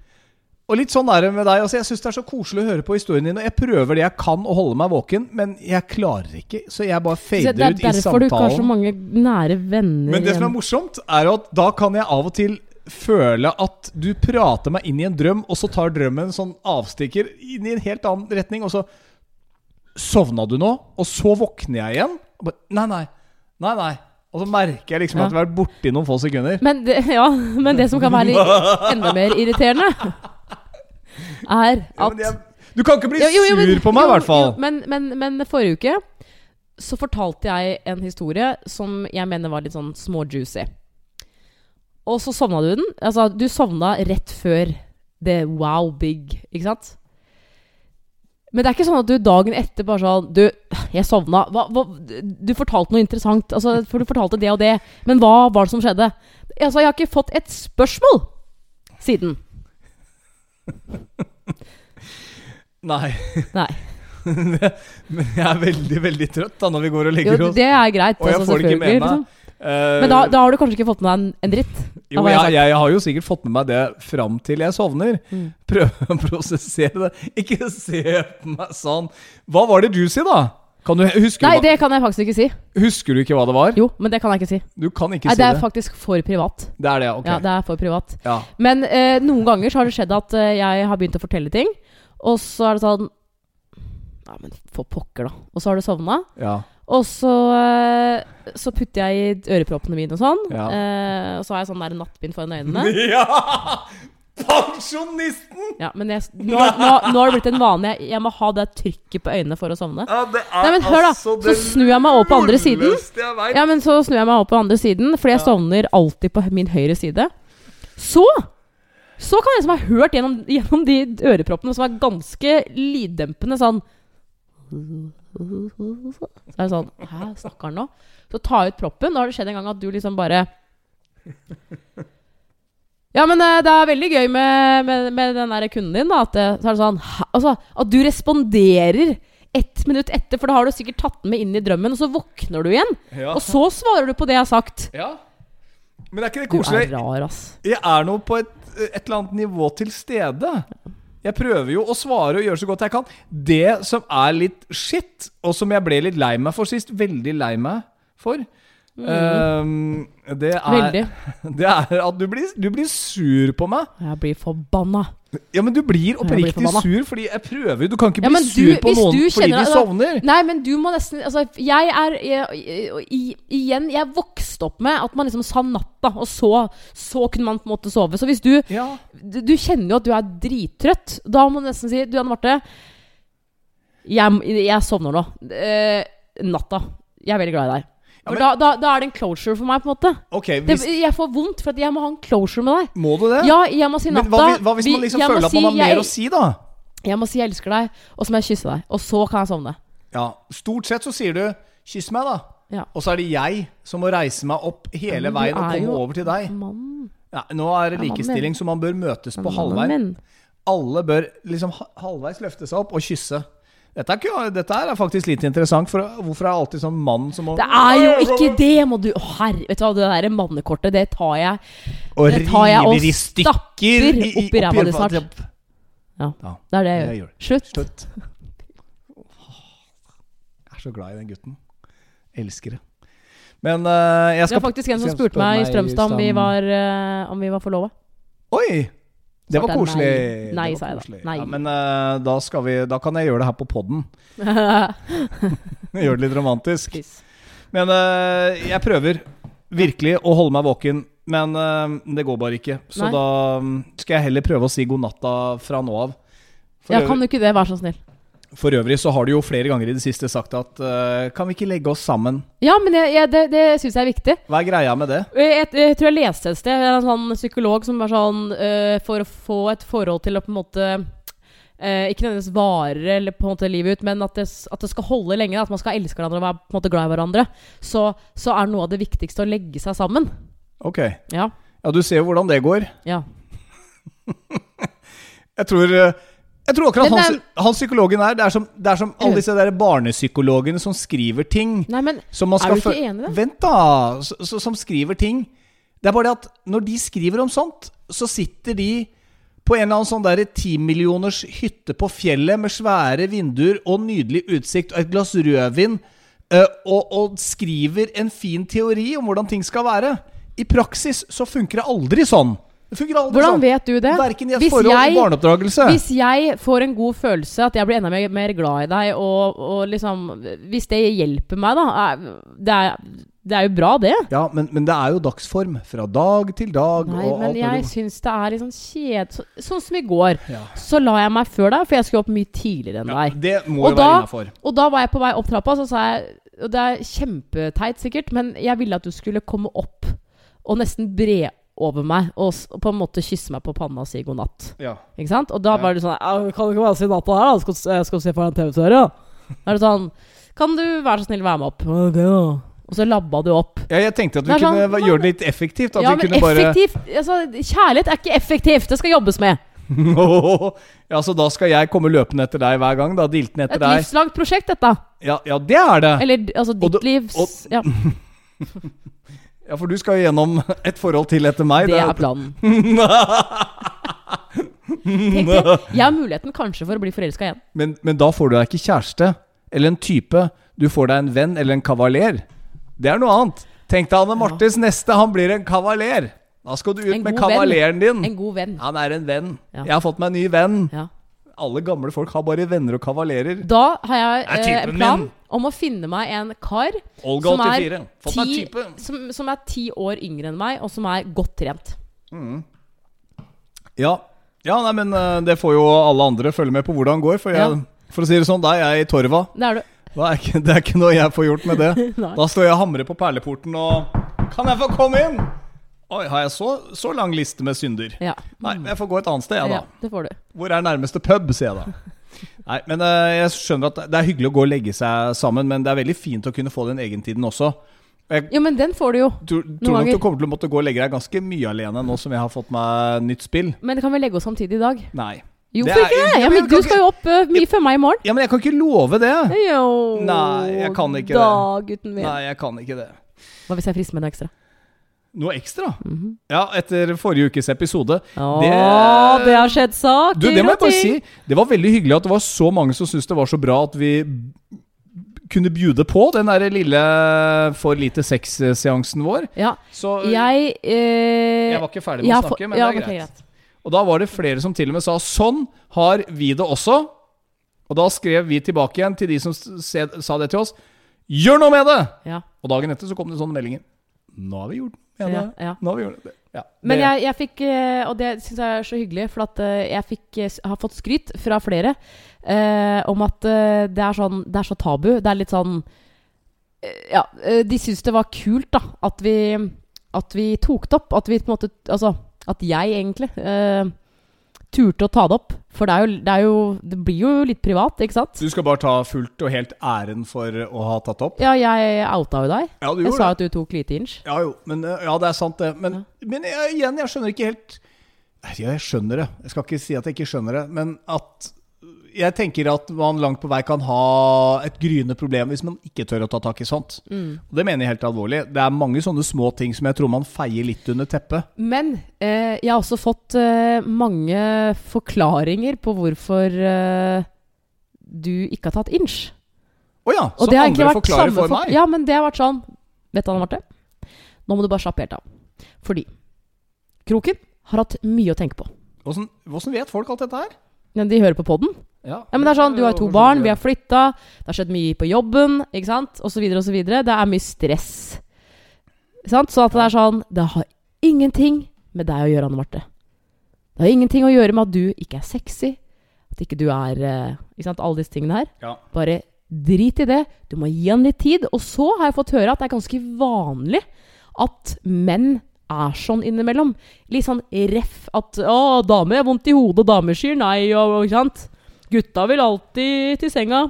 Og litt sånn er det med deg. Altså, jeg syns det er så koselig å høre på historien din. Og jeg prøver det jeg kan å holde meg våken, men jeg klarer ikke. Så jeg bare Så samtalen. det er derfor du ikke har så mange nære venner Men det som er igjen. morsomt, er at da kan jeg av og til føle at du prater meg inn i en drøm, og så tar drømmen sånn avstikker inn i en helt annen retning, og så Sovna du nå? Og så våkner jeg igjen. Og bare, nei, nei. Nei, nei. Og så merker jeg liksom Ja. at jeg har vært i noen få sekunder. Men det, ja, men det som kan være litt enda mer irriterende, er at ja, jeg, du kan ikke bli Jo, jo, jo, men- sur på meg, i hvert fall. Men, men, men forrige uke så fortalte jeg en historie som jeg mener var litt sånn småjuicy. Og så sovna du den. Altså, du sovna rett før det wow big, ikke sant? Men det er ikke sånn at du dagen etter bare sånn Du, jeg sovna. Hva, hva, du fortalte noe interessant. Altså, for du fortalte det og det. Men hva var det som skjedde? Altså, jeg har ikke fått et spørsmål siden. Nei. Nei. Men jeg er veldig, veldig trøtt da når vi går og legger oss. det er greit. Og jeg altså, får det ikke med meg. liksom. Eh, Men da, da har du kanskje ikke fått med deg en, en dritt? Jo, jeg jeg, jeg har jo sikkert fått med meg det fram til jeg sovner. Mm. Prøve å prosessere det. Ikke se på meg sånn. Hva var det du sa, da? Kan du, husker, Nei, du, det kan jeg faktisk ikke si. husker du ikke hva det var? Jo, men det kan jeg ikke si. Du kan ikke Nei, si det er det. faktisk for privat. Det er det, ok. Ja, det er for privat. Ja. Men eh, noen ganger så har det skjedd at eh, jeg har begynt å fortelle ting, og så er det sånn Ja, men for pokker, da. Og så har du sovna. ja. Og så, eh, så putter jeg i øreproppene mine og sånn. Ja. Eh, og så har jeg sånn der nattbind foran øynene. ja! Pensjonisten! Ja, men jeg, nå, nå, nå har det blitt en vane. Jeg, jeg må ha det trykket på øynene for å sovne. Ja, det er Nei, men hør da, altså så snur jeg meg over på andre siden. Ja, men så snur jeg meg over på andre siden, fordi jeg Ja. sovner alltid på min høyre side. Så Så kan jeg som har hørt gjennom, gjennom de øreproppene som er ganske lyddempende sånn Så er det sånn Hæ, snakker han nå? Så ta ut proppen. Da har det skjedd en gang at du liksom bare Ja, men eh, det er veldig gøy med, med, med den der kunden din, da. At, det, er det sånn? Altså, at du responderer ett minutt etter, for da har du sikkert tatt den med inn i drømmen, og så våkner du igjen. Ja. Og så svarer du på det jeg har sagt. ja. Men er ikke det Du er rar, ass. Jeg er nå på et, et eller annet nivå til stede. Jeg prøver jo å svare og gjøre så godt jeg kan. Det som er litt shit, og som jeg ble litt lei meg for sist, veldig lei meg for, ehm, det, er, Mm. Det er at du blir, du blir sur på meg. Jeg blir forbanna. Ja, men du blir oppriktig blir sur fordi jeg prøver. Du kan ikke Ja, bli sur du- på noen du fordi de sovner. Nei, men du må nesten Altså, jeg er jeg, Igjen, jeg vokste opp med at man liksom sa natta, og så, så kunne man på en måte sove. Så hvis du Ja. Du, du kjenner jo at du er drittrøtt. Da må du nesten si Du, Anne Marte. Jeg, jeg sovner nå. Eh, natta. Jeg er veldig glad i deg. Men- da, da, da er det en closure for meg, på en måte. Ok, Det, jeg får vondt, for jeg må ha en closure med deg. må du det? Ja, jeg må si natta. men hva, hvis- hva hvis man liksom føler at man si har mer jeg- å si, da? Jeg må si 'jeg elsker deg', og så må jeg kysse deg. Og så kan jeg sovne. Ja, Stort sett så sier du 'kyss meg', da. Ja. Og så er det jeg som må reise meg opp hele ja, veien og komme jo over til deg. Ja, nå er det likestilling, så man bør møtes på halvveien. Alle bør liksom ha- halvveis løfte seg opp og kysse. Dette er, ikke, dette er faktisk litt interessant, for hvorfor er det alltid sånn mann som må Det er jo ikke det, må du oh, herre Vet du hva, det der mannekortet, det tar jeg Og det tar jeg og stapper opp i ræva di snart. Ja, det er det jeg gjør. Slutt. Slutt. Jeg er så glad i den gutten. Elsker det. Men uh, jeg Det var faktisk en som spurte meg i Strømstad om vi var, uh, om vi var forlova. Oi! Det var koselig. nei. Nei, var sa jeg koselig. da. Nei. Ja, men uh, da, skal vi, da kan jeg gjøre det her på poden. Gjøre det litt romantisk. Men uh, jeg prøver virkelig å holde meg våken. Men uh, det går bare ikke. Så Nei. da mm, skal jeg heller prøve å si god natta fra nå av. For, Ja, kan du ikke det, vær så snill? For øvrig så har du jo flere ganger i det siste sagt at uh, Kan vi ikke legge oss sammen? Ja, men jeg, jeg, det, det syns jeg er viktig. Hva er greia med det? Jeg, jeg, tror jeg leste et sted en sånn psykolog som var sånn uh, For å få et forhold til å på en måte uh, Ikke nødvendigvis vare eller på en måte livet ut, men at det, at det skal holde lenge. At man skal elske hverandre og være på en måte glad i hverandre. Så, så er noe av det viktigste å legge seg sammen. Ok. Ja. Ja, du ser jo hvordan det går. ja. Jeg tror jeg tror akkurat han, han psykologen er Det er som, det er som alle disse der barnepsykologene som skriver ting. Nei, men Som man Er du ikke enig i det? Vent, da! Så, så, som skriver ting. Det er bare det at når de skriver om sånt, så sitter de på en eller annen sånn der timillioners hytte på fjellet med svære vinduer og nydelig utsikt og et glass rødvin, eh, og, og skriver en fin teori om hvordan ting skal være. I praksis så funker det aldri sånn. Det funker aldri hvordan sånn. vet du det? Verken i et Hvis forhold jeg- barneoppdragelse. Hvis jeg får en god følelse, at jeg blir enda mer, mer glad i deg, og, og liksom Hvis det hjelper meg, da er, det, er, det er jo bra, det. Ja, men, men det er jo dagsform. Fra dag til dag. Nei, men jeg syns det er litt sånn kjedelig Så, sånn som i går. Ja. Så la jeg meg før deg, for jeg skulle opp mye tidligere enn Ja, deg. det må Og jo være da- innafor. Og da var jeg på vei opp trappa, så sa jeg Og det er kjempeteit sikkert, men jeg ville at du skulle komme opp og nesten bre over meg og, og på en måte kysse meg på panna og si god natt. Ja. Ikke sant? Og da Ja. var det sånn Kan du ikke bare si natta her, da? Skal, jeg skal se for en TV-serie. Da er det sånn Kan du være så snill være med opp? Okay, da. Og så labba du opp. Ja, jeg tenkte at vi Det er kunne sånn- gjøre det litt effektivt. At ja, vi men kunne bare effektivt altså, Kjærlighet er ikke effektivt. Det skal jobbes med. Ja, så da skal jeg komme løpende etter deg hver gang? da Diltende etter Et deg? livslangt prosjekt, dette. Ja, ja, det er det! Eller altså ditt Og du, livs og- Ja, Ja, For du skal jo gjennom et forhold til etter meg. det er planen. Tenk det. Jeg har muligheten kanskje for å bli forelska igjen. men, men da får du deg ikke kjæreste eller en type. Du får deg en venn eller en kavaler. Det er noe annet. Tenk deg Anne Martes neste, han blir en kavaler. Da skal du ut En med kavaleren venn. din. En god venn. Han er en venn. Ja. Jeg har fått meg en ny venn. Ja. Alle gamle folk har bare venner og kavalerer. Da har jeg eh, en plan min. Om å finne meg en kar Olga som er 84. Fått meg en ti, som, som er ti år yngre enn meg, og som er godt trent. Ja. ja, nei, men eh, det får jo alle andre følge med på hvordan det går. For, jeg, Ja. for å si det sånn, da er jeg i torva. Det er er ikke, det er ikke noe jeg får gjort med det. Da står jeg og hamrer på perleporten og Kan jeg få komme inn? Oi, har jeg så, så lang liste med synder? Ja. Nei, men jeg får gå et annet sted, jeg, ja, da. det får du. Hvor er nærmeste pub, sier jeg da. Nei, men eh, jeg skjønner at det er hyggelig å gå og legge seg sammen, men det er veldig fint å kunne få den egentiden også. Jeg Jo, men den får du jo. tror, tror nok du kommer til å måtte gå og legge deg ganske mye alene nå som jeg har fått meg nytt spill. Men kan vi legge oss samtidig i dag? Nei. Jo, for ikke det? Ja, men du skal jo opp uh, mye før meg i morgen. Ja, men jeg kan ikke love det. Jo Nei, jeg kan ikke det. Dag, gutten min. Nei, jeg kan ikke det. Hva hvis jeg frister med deg ekstra? Noe ekstra? Mhm. Ja, etter forrige ukes episode. Åh, Det- det, har skjedd saker Du, det må jeg bare si. Det var veldig hyggelig at det var så mange som syntes det var så bra at vi kunne bjude på den der lille for lite sex-seansen vår. Ja, Så jeg eh, jeg var ikke ferdig med å snakke, men ja, det er greit. greit. Og da var det flere som til og med sa sånn har vi det også. Og da skrev vi tilbake igjen til de som sa det til oss. Gjør noe med det! Ja, Og dagen etter så kom det sånne meldinger. Nå har vi gjort noe ja, det. Nå har vi gjort det. Ja, Men jeg, jeg fikk, eh, og det syns jeg er så hyggelig, for at eh, jeg fikk, eh, har fått skryt fra flere eh, om at det, er sånn, det er så tabu. Det er litt sånn Ja, de syns det var kult, da, at vi, at vi tok det opp. At vi på en måte Altså, at jeg egentlig eh, turte å ta det opp. For det er, jo, det jo Det blir jo litt privat, ikke sant? Du skal bare ta fullt og helt æren for å ha tatt opp? Ja, jeg outa jo deg. Ja, du Jeg gjorde sa det. at du tok lite inch. Ja jo, men eh, ja, det er sant det. Men, men jeg, igjen, jeg skjønner ikke helt Ja, jeg skjønner det. Jeg skal ikke si at jeg ikke skjønner det, men at jeg tenker at man langt på vei kan ha et gryende problem hvis man ikke tør å ta tak i sånt. Mm. Og det mener jeg helt alvorlig. Det er mange sånne små ting som jeg tror man feier litt under teppet. Men eh, jeg har også fått eh, mange forklaringer på hvorfor eh, du ikke har tatt inch. Å ja, Og så andre forklarer for for for- meg. Ja, men det har vært sånn Vet du, Anne Marte? Nå må du bare slappe helt av. Fordi Kroken har hatt mye å tenke på. Hvordan vet folk alt dette her? De hører på poden. Ja, Ja, men det er sånn, Du har to barn, vi har flytta, det har skjedd mye på jobben, ikke sant? Og så videre og så videre. Det er mye stress. Sant? Så at det er sånn Det har ingenting med deg å gjøre, Anne Marte. Det har ingenting å gjøre med at du ikke er sexy, at ikke du er eh, Ikke sant? Alle disse tingene her. Ja. Bare drit i det. Du må gi han litt tid. Og så har jeg fått høre at det er ganske vanlig at menn er sånn innimellom. Litt sånn ref at 'Å, dame, vondt i hodet, og damer sier nei', og ikke sant. Gutta vil alltid til senga.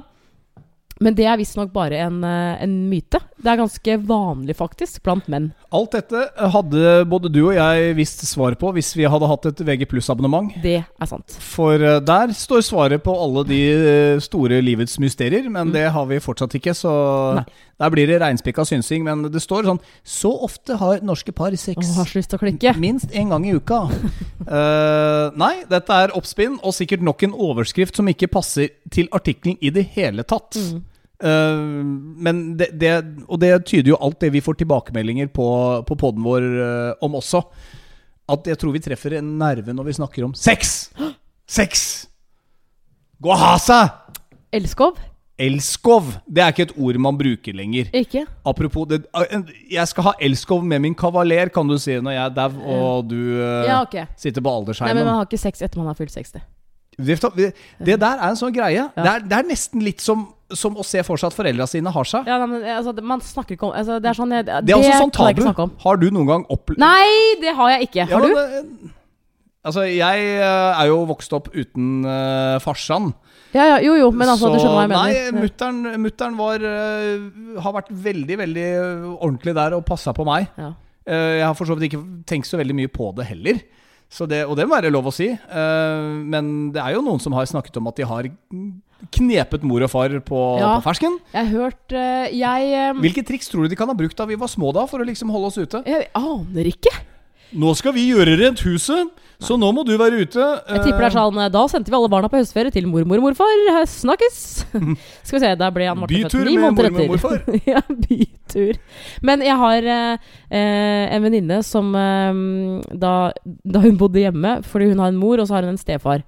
Men det er visstnok bare en, eh, en myte. Det er ganske vanlig, faktisk, blant menn. Alt dette hadde både du og jeg visst svar på hvis vi hadde hatt et VG abonnement Det er sant. For eh, der står svaret på alle de eh, store livets mysterier, men Mm. det har vi fortsatt ikke, så Nei. Der blir det reinspikka synsing. Men det står sånn Så ofte har norske par sex. Oh, har så lyst til å klikke. Minst én gang i uka. uh, nei, dette er oppspinn, og sikkert nok en overskrift som ikke passer til artikkelen i det hele tatt. Mm. Uh, men det, det, og det tyder jo alt det vi får tilbakemeldinger på, på poden vår uh, om også. At jeg tror vi treffer en nerve når vi snakker om sex! Sex! Gå og ha seg! Elskov? Elskov! Det er ikke et ord man bruker lenger. Ikke? Apropos det, Jeg skal ha elskov med min kavaler, kan du si, når jeg er dau og du eh, Ja, okay. sitter på aldersheimen. Nei, men man har ikke sex etter man har fylt 60. Det, det der er en sånn greie. Det, er, det er nesten litt som, som å se for seg at foreldra sine har seg. Ja, men altså, man snakker ikke om altså, Det er sånn jeg, Det er også sånn tabu. Har du noen gang opplevd Nei, det har jeg ikke. Har du? Altså, jeg eh, er jo vokst opp uten uh, farsan. Ja, ja, jo, jo, men altså, du skjønner hva jeg mener. Nei, mutter'n var eh, Har vært veldig, veldig ordentlig der og passa på meg. Ja. Uh, jeg har for så vidt ikke tenkt så veldig mye på det heller. Så det, og det må være lov å si. Uh, men det er jo noen som har snakket om at de har knepet mor og far på, Ja. på fersken. Jeg har hørt eh, Jeg um, Hvilke triks tror du de kan ha brukt da vi var små da, for å liksom holde oss ute? Jeg aner ikke. Nå skal vi gjøre rent huset, så nå må du være ute. Jeg tipper det er sånn eh, Da sendte vi alle barna på høstferie til mormor og morfar. Snakkes! Skal vi se, der ble han Marte født Bytur med mormor og morfar. ja, bytur. Men jeg har eh, eh, en venninne som eh, da, da hun bodde hjemme, fordi hun har en mor og så har hun en stefar.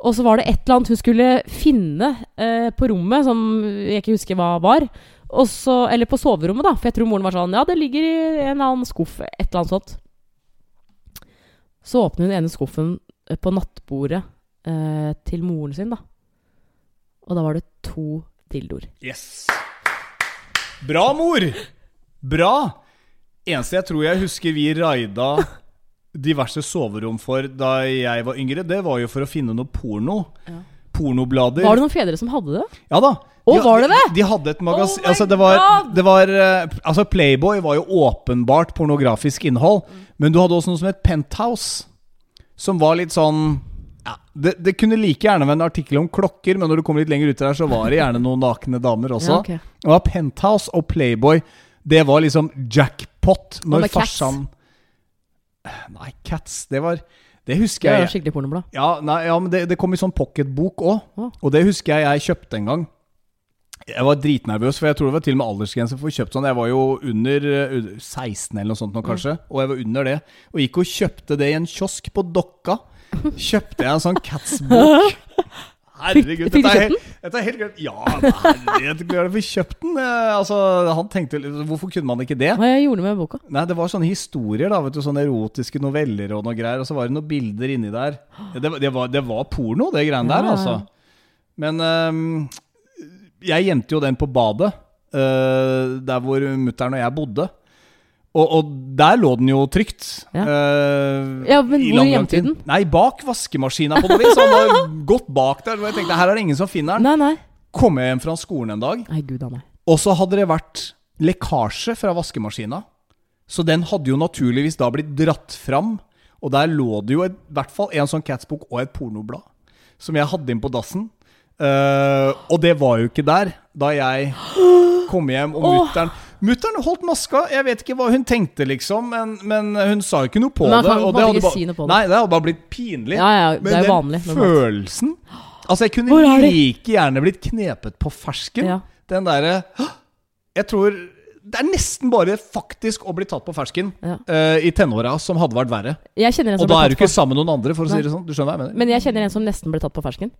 Og så var det et eller annet hun skulle finne eh, på rommet, som jeg ikke husker hva var. Og så, eller på soverommet, da. For jeg tror moren var sånn Ja, det ligger i en eller annen skuff. Et eller annet sånt. Så åpner hun ene skuffen eh, på nattbordet eh, til moren sin, da. Og da var det to dildoer. Yes. Bra, mor! Bra! Eneste jeg tror jeg husker vi raida diverse soverom for da jeg var yngre, det var jo for å finne noe porno. Ja. Pornoblader. Var det noen fedre som hadde det? Ja da. De- var det det? De, de hadde et magasin Oh altså, det var, det var eh, Altså, Playboy var jo åpenbart pornografisk innhold, Mm. men du hadde også noe som het Penthouse, som var litt sånn ja, det, det kunne like gjerne være en artikkel om klokker, men når du kom litt lenger ut der, så var det gjerne noen nakne damer også. Ja, ok. Det var Penthouse og Playboy. Det var liksom jackpot når farsan Nei, Cats, det var Det Det husker jeg. jo skikkelig pornoblad. Ja, nei, ja men det, det kom i sånn pocketbok òg. Og det husker jeg jeg kjøpte en gang. Jeg var dritnervøs, for jeg tror det var til og med aldersgrense for å kjøpe sånn. Jeg var jo under eh, 16 eller noe sånt nå, kanskje. Mm. Og jeg var under det. Og gikk og kjøpte det i en kiosk på Dokka. Kjøpte jeg en sånn Cats-bok. Herregud, Fikk- dette er helt, dette er helt greit. Ja, herregud, vi jeg kjøpt den. Eh, Altså, han tenkte Hvorfor kunne man ikke det? Hva jeg gjorde med boka? Nei, det var sånne historier, da, vet du, sånne erotiske noveller og noe greier. Og så var det noen bilder inni der. Det, det, var, det var porno, det greiene der, Ja, ja. altså. Men um, jeg gjemte jo den på badet, Uh, der hvor mutter'n og jeg bodde. Og, og der lå den jo trygt. Ja. uh, Ja, men hvor gjemte du den? Nei, bak vaskemaskina på noe vis. Han har gått bak der, og jeg tenkte her er det ingen som finner den. Nei, nei. Kom jeg hjem fra skolen en dag, Nei, gud nei. og så hadde det vært lekkasje fra vaskemaskina. Så den hadde jo naturligvis da blitt dratt fram. Og der lå det jo i hvert fall en sånn Catsbok og et pornoblad. Som jeg hadde inn på dassen. Uh, og det var jo ikke der da jeg kom hjem, og mutter'n Mutter'n holdt maska. Jeg vet ikke hva hun tenkte, liksom. Men, men hun sa jo ikke noe på Men det. Og det hadde ikke bare, si på det. Nei, det hadde bare blitt pinlig. Ja, ja, det Men er den vanlig. følelsen Altså, jeg kunne like gjerne blitt knepet på fersken. Ja. Den derre Jeg tror Det er nesten bare faktisk å bli tatt på fersken Ja. uh, i tenåra som hadde vært verre. Og da er du ikke sammen med noen andre, for å si det sånn. Du skjønner hva jeg mener? Men jeg kjenner en som nesten ble tatt på fersken.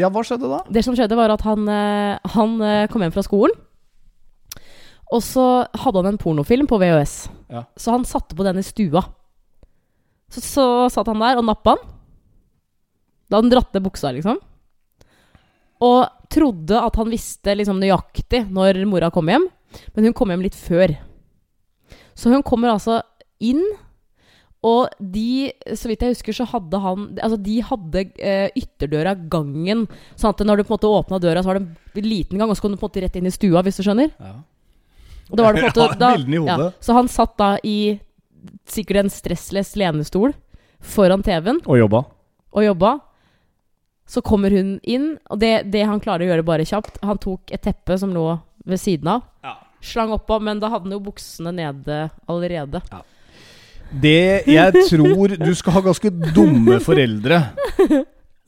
Ja, hva skjedde da? Det som skjedde, var at han, eh, han eh, kom hjem fra skolen. Og så hadde han en pornofilm på VHS. Ja. Så han satte på den i stua. Så, så satt han der og nappa den. Da hadde han dratt ned buksa, liksom. Og trodde at han visste liksom nøyaktig når mora kom hjem. Men hun kom hjem litt før. Så hun kommer altså inn, og de, så vidt jeg husker, så hadde han Altså, de hadde eh, ytterdøra gangen. Sånn at når du på en måte åpna døra, så var det en liten gang, og så kom du på en måte rett inn i stua, hvis du skjønner. Ja. Da var det på en måte da, ja. Så han satt da i sikkert en stressless lenestol foran TV-en Og jobba. og jobba. Så kommer hun inn, og det, det han klarer å gjøre bare kjapt Han tok et teppe som lå ved siden av, Ja. slang oppå, men da hadde han jo buksene nede allerede. Det jeg tror Du skal ha ganske dumme foreldre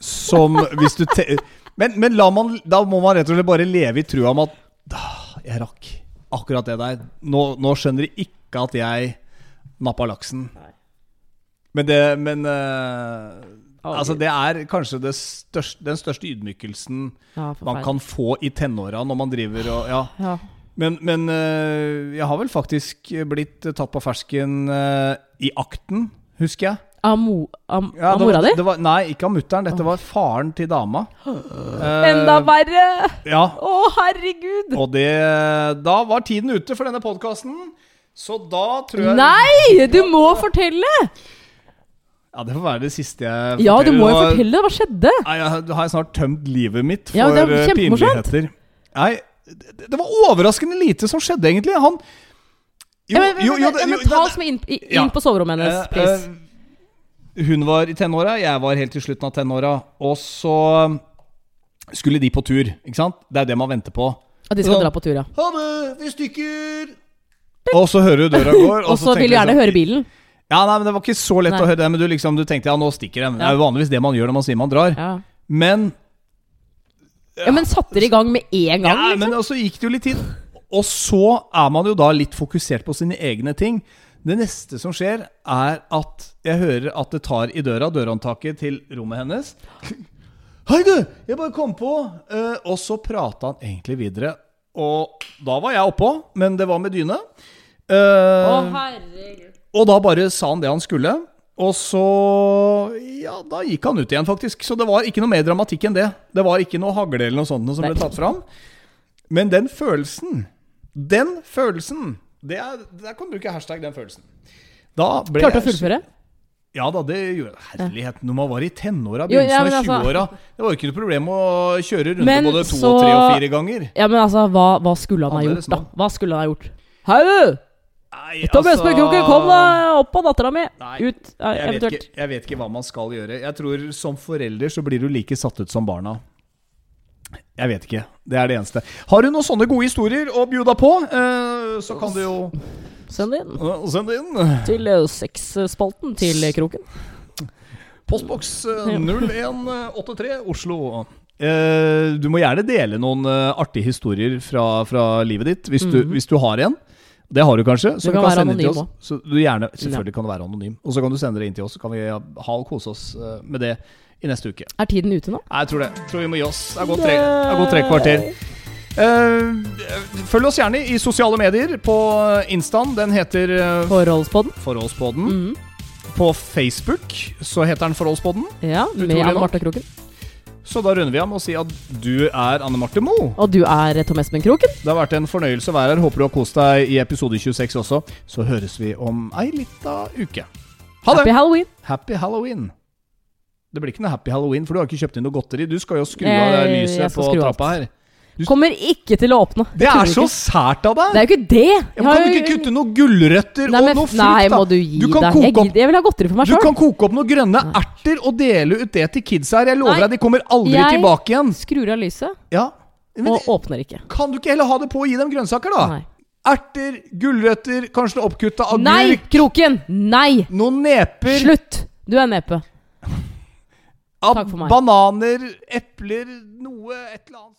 som hvis du te men, men man, da må man rett og slett bare leve i trua om at Da, Jeg rakk akkurat det der. Nå, nå skjønner de ikke at jeg nappa laksen. Men det Men uh, Altså, det er kanskje det største, den største ydmykelsen ja, man kan få i tenåra når man driver og Ja. Ja. Men, men uh, jeg har vel faktisk blitt tatt på fersken uh, i akten, husker jeg. Av, mo, av, Ja, av det var- mora di? Var, nei, ikke av mutter'n. Dette var faren til dama. Eh, Enda verre! Ja. Å, herregud! Og det Da var tiden ute for denne podkasten. Så da tror jeg Nei! Du må fortelle! Ja, Det får være det siste jeg forteller. Ja, du må jo fortelle. Hva skjedde? Nei, jeg, har jeg snart tømt livet mitt for Ja, er øh, pinligheter. Nei, det, det var overraskende lite som skjedde, egentlig. Han Ja, men, jo, jo, jo, jo, jo, ta det- oss med inn, i- Ja. inn på soverommet hennes, Eh, please. eh, hun var i tenåra, jeg var helt til slutten av tenåra. Og så skulle de på tur, ikke sant? Det er det man venter på. At de skal sånn- dra på tur, ja. Ha det, vi stikker! Og så hører du døra går. Og så vil du gjerne sånn- høre bilen. Ja, nei, men Det var ikke så lett Nei. å høre det. Men du liksom, du tenkte ja, nå stikker de. Det er jo vanligvis det man gjør når man sier man drar. Ja. Men ja, Men satte dere i gang med en gang? Ja, liksom? men så gikk det jo litt tid. Og så er man jo da litt fokusert på sine egne ting. Det neste som skjer, er at jeg hører at det tar i døra, dørhåndtaket til rommet hennes. Hei, du! Jeg bare kom på. uh, og så prata han egentlig videre. Og da var jeg oppå, men det var med dyne. Uh, Å, herregud. og da bare sa han det han skulle. Og så Ja, da gikk han ut igjen, faktisk. Så det var ikke noe mer dramatikk enn det. Det var ikke noe hagle eller noe sånt som ble tatt fram. Men den følelsen Den følelsen Det er, der kan du bruke hashtag den følelsen. Da ble Klarte å fullføre? Ja da, det gjorde Herlighet, når man var i tenåra, begynnelsen av ja, altså- 20-åra Det var jo ikke noe problem å kjøre runde både to så- og tre og fire ganger. Ja, men altså, hva, hva skulle han ha gjort, da? Hva skulle han ha gjort? Hei, du! Nei, Ta Bjørsberg-kroken, kom deg opp av dattera mi! Ut, Jeg vet, ikke, jeg vet ikke hva man skal gjøre. Jeg tror Som forelder så blir du like satt ut som barna. Jeg vet ikke. Det er det eneste. Har du noen sånne gode historier å bjuda på, eh, så kan du jo Send det inn sende inn. til eh, sexspalten til Kroken. Postboks eh, 0183 Oslo. Eh, du må gjerne dele noen artige historier fra, fra livet ditt, hvis, du, hvis du har en. Det har du kanskje. Så Du kan være inn til anonym oss. Så du gjerne, selvfølgelig kan du være anonym. Og så kan du sende det inn til oss, så kan vi ha og kose oss eh, med det i neste uke. Er tiden ute nå? Nei, jeg tror det. Jeg tror vi må gi oss. Det er gått tre, det er gått tre kvarter. Uh, følg oss gjerne i sosiale medier. På Instaen. Den heter uh, Forholdspodden. Forholdspodden. Mhm. På Facebook så heter den Forholdspodden. Ja, med Anne nok. Marte Kroken. Så da runder vi av med å si at du er Anne Marte Moe. Og du er Tom Espen Kroken. Det har vært en fornøyelse å være her. Håper du har kost deg i episode 26 også. Så høres vi om ei lita uke. Ha Happy! Halloween. Happy halloween. Det blir ikke noe happy halloween, for du har ikke kjøpt inn noe godteri. Du skal jo skru Eh, av lyset på trappa her. Du- Kommer ikke til å åpne. Det det er så ikke. sært av deg! Det er jo ikke det! Jeg kan du ikke kutte noen gulrøtter Nei, og noe frukt, nei, må du gi Du kan deg. Jeg, jeg vil ha godteri for meg Du sjøl. kan koke opp noen grønne erter og dele ut det til kidsa her. Jeg lover Nei, deg, de kommer aldri jeg- tilbake igjen. Skrur av lyset Ja, men og åpner ikke. Kan du ikke heller ha det på å gi dem grønnsaker, da? Nei. Erter, gulrøtter, kanskje noe oppkutta agurk, Nei, Kroken! Nei! noen neper, Slutt! Du er nepe. takk for meg. bananer, epler, noe et eller annet